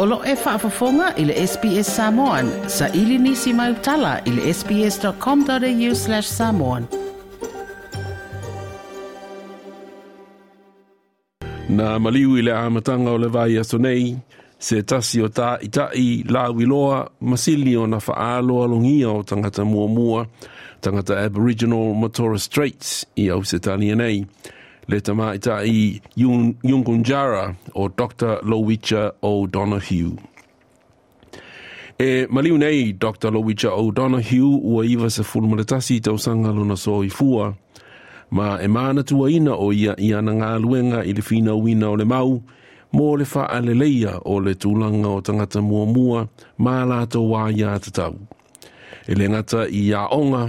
Olo e whaafafonga i le SPS Samoan. Sa ili nisi mai utala i le sps.com.au slash samoan. Nā maliu i le āmatanga o le vai aso nei, se tasi o tā i la wiloa masili o na whaalo alongia o tangata mua mua, tangata Aboriginal Matora Straits i au se tani nei le tama i ta i Yungunjara o Dr. Lowicha O'Donohue. E maliu nei Dr. Lowicha O'Donohue ua iwa sa fulmaratasi i tau sanga luna so i fua, ma e mana tua ina o ia i ana ngā luenga i le fina uina o le mau, mō le wha aleleia o le tūlanga o tangata mua mua, mā lātou wā ia te E le ngata i a onga,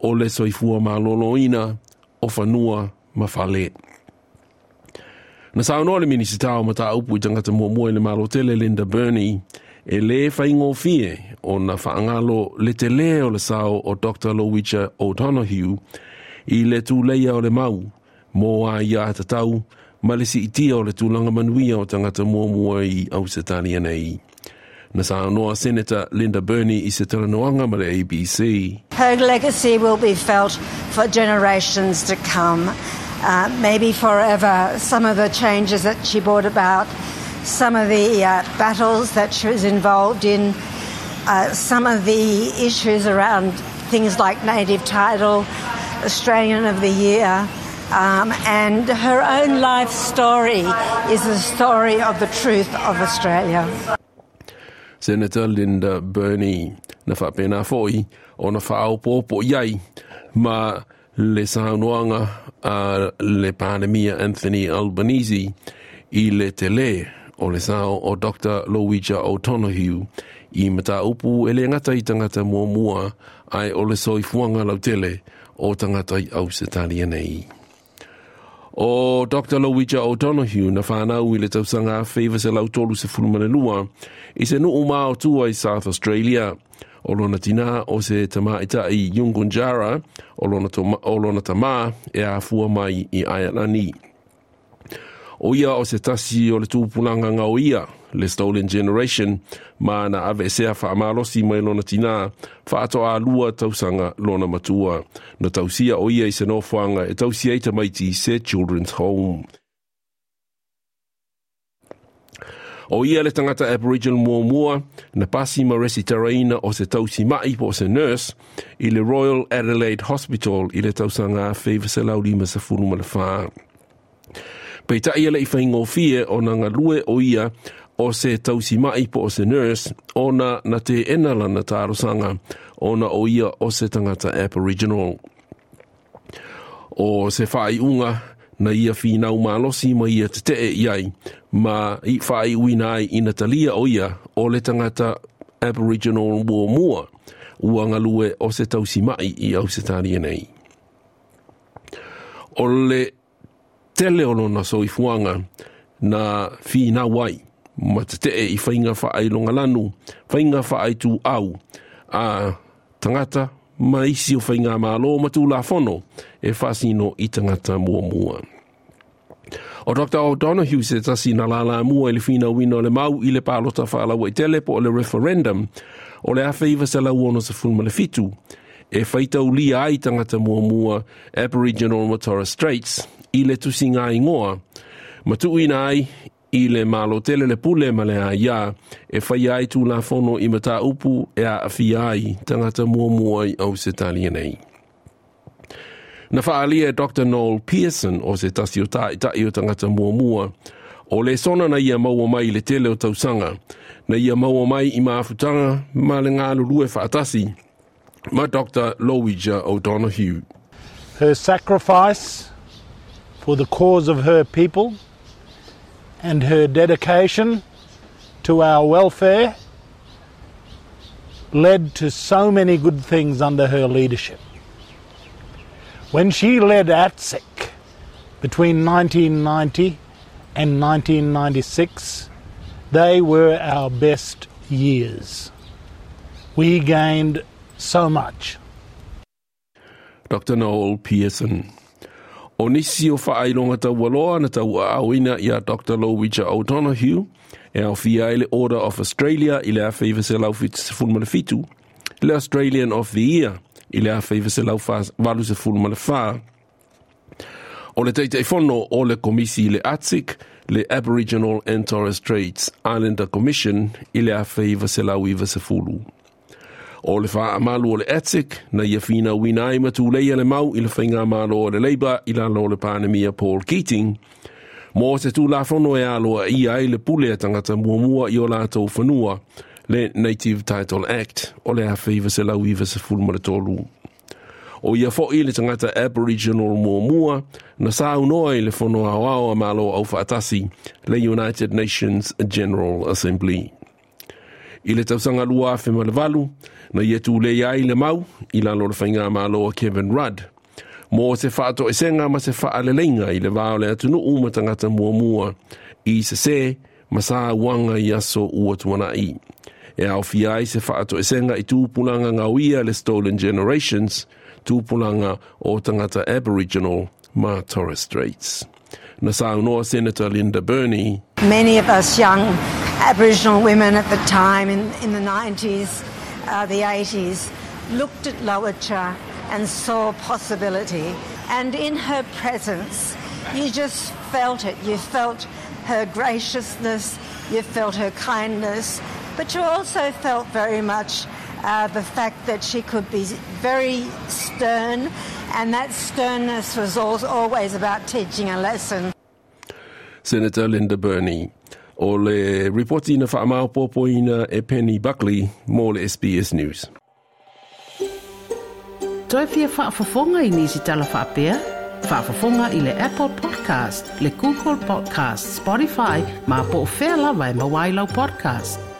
o le soifua mā lolo ina, o fanua ma fale. Na sa ono le minisita o mata upu i tangata mua mua le marotele Linda Burney e le whaingo fie o na whaangalo le te leo le sao o Dr. o Tonohiu i le tū leia o le mau mō a i tau ma le si itia o le tūlanga manuia o tangata mua mua i au se nei. Na sa anoa Senator Linda Burney i se teranoanga ma le ABC. Her legacy will be felt for generations to come. uh, maybe forever, some of the changes that she brought about, some of the uh, battles that she was involved in, uh, some of the issues around things like native title, Australian of the Year. Um, and her own life story is the story of the truth of Australia. Senator Linda Burney, na whapena foi, o na whaopopo ma le sahanoanga a le pandemia Anthony Albanese i le tele o le sao o Dr. Louisa O'Tonohue i mata upu e le ngata i tangata mua mua ai o le soi lau tele o tangata i au se nei. O Dr. Louisa O'Tonohue na whanau i le tausanga a fewa se lau tolu se fulumane i se nu umao tua i South Australia o lona tina o se tama i i Yungunjara o lona, to, o lona tama e a fua mai i Ayanani. O ia o se tasi o le tūpunanga nga o ia, le Stolen Generation, ma na ave sea wha amalosi mai lona tina, wha ato a lua tausanga lona matua. Na tausia o ia i se nofuanga e tausia i tamaiti se Children's Home. O ia le tangata Aboriginal Muamua na pasi ma resi taraina o se tausi mai po se nurse i le Royal Adelaide Hospital i le tausanga fever se lauri ma sa funu ma le whaa. Pei ta ia le i whaingo fie o na ngā lue o ia o se tausi mai po se nurse ona na te enala na tārosanga ona o ia o se tangata Aboriginal. O se whai na ia finau malosi ma ia te tee iai, ma i whai uina ai ina talia o ia o le tangata Aboriginal War Mua, ua ngalue o se tausi mai i au se tāria nei. O le tele ono na so i fuanga na whina wai, ma te tee i whainga whaai longa lanu, whainga whaai tu au, a tangata ma isi o whainga ma alo ma la whono e whasino i tangata mua mua. O Dr. O'Donoghue se tasi na la la mua ili e whina wina o le mau i le pālota whaala wai e telepo po le referendum o le awheiva se la uono sa fulma le fitu e whaitau li ai tangata mua mua Aboriginal and Straits i le tusinga i ngoa ma ina ai i le malo tele le pule ma ia aia e fai ai tu la fono i mata upu e a afi ai tangata mua mua i au se talia nei. Na faalia e Dr. Noel Pearson o se tasi o tai tai o tangata mua mua o le sona na ia maua mai le tele o tausanga na ia maua mai i maafutanga ma le ngalu lue faatasi ma Dr. Lowija O'Donoghue. Her sacrifice for the cause of her people – and her dedication to our welfare led to so many good things under her leadership. When she led ATSIC between 1990 and 1996, they were our best years. We gained so much. Dr. Noel Pearson. O nisi o whaailonga tau aloa na tau aawina i a Dr. Lowitcher O'Donohue, e au fia ele Order of Australia i le a whaiva se lau fitu le Australian of the Year i le a whaiva se lau walu se fulmale whaa. O le teiteifono o le komisi le ATSIC le Aboriginal and Torres Straits Islander Commission i le a whaiva se lau iva se fulu. o le wha amalu o le atik na ia whina wina matu leia le mau i le whainga amalo o le leiba i la lo le panemia Paul Keating, mō te tū la whono e aloa ia i le pule a tangata mua i o lātou whanua, le Native Title Act o le hawhi se lau se fulma le tolu. O ia fo i le tangata Aboriginal mua na unoa i le whono a a malo au whaatasi le United Nations General Assembly. i le tausaga alua afe na ia tulei ai le mau i lalo le faiga māloa kevin rudd mo se faatoʻesega ma se faaaleleiga i le va atunuu ma tagata muamua i sesē ma sa i aso ua tuanaʻi e aofia ai se faatoʻesega i tupulaga gauia le stolen generations tupulaga o tagata aboriginal ma torres straits na saunoa senator linda burney many of us young Aboriginal women at the time in, in the 90s, uh, the 80s, looked at Lowacha and saw possibility. And in her presence, you just felt it. You felt her graciousness, you felt her kindness, but you also felt very much uh, the fact that she could be very stern, and that sternness was always about teaching a lesson. Senator Linda Burney. o le reporti na whaamau pōpoina e Penny Buckley mō le SBS News. Toi fia whaafafonga i nisi tala whaapea? Whaafafonga i le Apple Podcast, le Google Podcast, Spotify, ma po whea lawai ma wailau podcast.